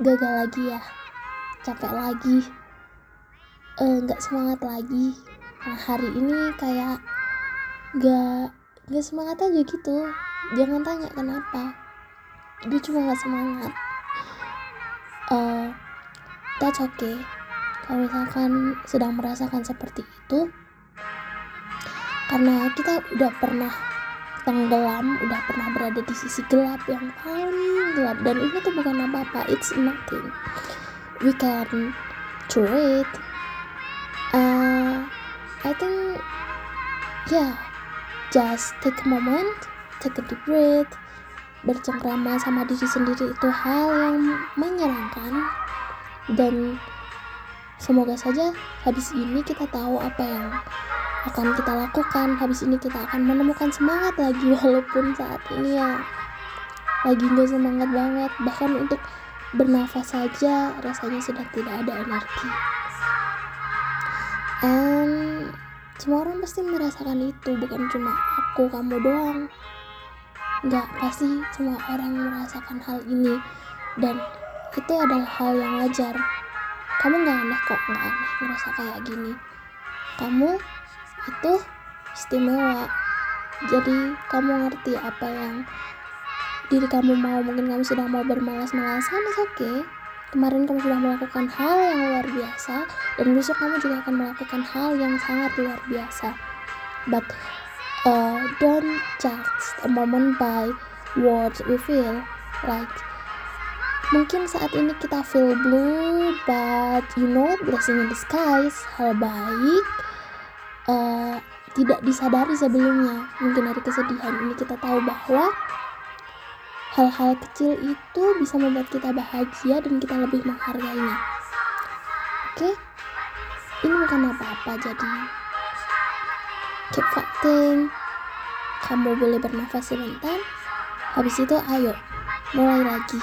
gagal lagi ya. Capek lagi. Eh, nggak uh, semangat lagi. Nah hari ini kayak nggak nggak semangat aja gitu. Jangan tanya kenapa. Dia cuma nggak semangat. Uh, that's okay. Kalau misalkan sedang merasakan seperti itu karena kita udah pernah tenggelam udah pernah berada di sisi gelap yang paling gelap. Dan ini tuh bukan apa-apa it's nothing. We can through it. Uh, I think yeah just take a moment take a deep breath bercengkrama sama diri sendiri. Itu hal yang menyenangkan. Dan semoga saja habis ini kita tahu apa yang akan kita lakukan. Habis ini kita akan menemukan semangat lagi walaupun saat ini ya lagi nggak semangat banget. Bahkan untuk bernafas saja rasanya sudah tidak ada energi. And semua orang pasti merasakan itu. Bukan cuma aku kamu doang. Nggak pasti semua orang merasakan hal ini. Dan itu adalah hal yang wajar. Kamu nggak aneh kok nggak aneh merasa kayak gini. Kamu itu istimewa. Jadi kamu ngerti apa yang diri kamu mau. Mungkin kamu sedang mau bermalas-malasan oke okay. kemarin kamu sudah melakukan hal yang luar biasa dan besok kamu juga akan melakukan hal yang sangat luar biasa. But uh, don't judge a moment by what we feel. Like mungkin saat ini kita feel blue but you know blessing in disguise. Hal baik uh, tidak disadari sebelumnya. Mungkin dari kesedihan. Ini kita tahu bahwa hal-hal kecil itu bisa membuat kita bahagia dan kita lebih menghargainya. Oke? Okay? ini bukan apa-apa jadi keep fighting kamu boleh bernafas sebentar. Habis itu ayo mulai lagi